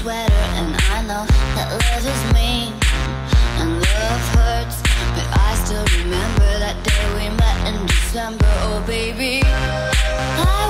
sweater And I know that love is mean And love hurts But I still remember that day we met in December. Oh baby I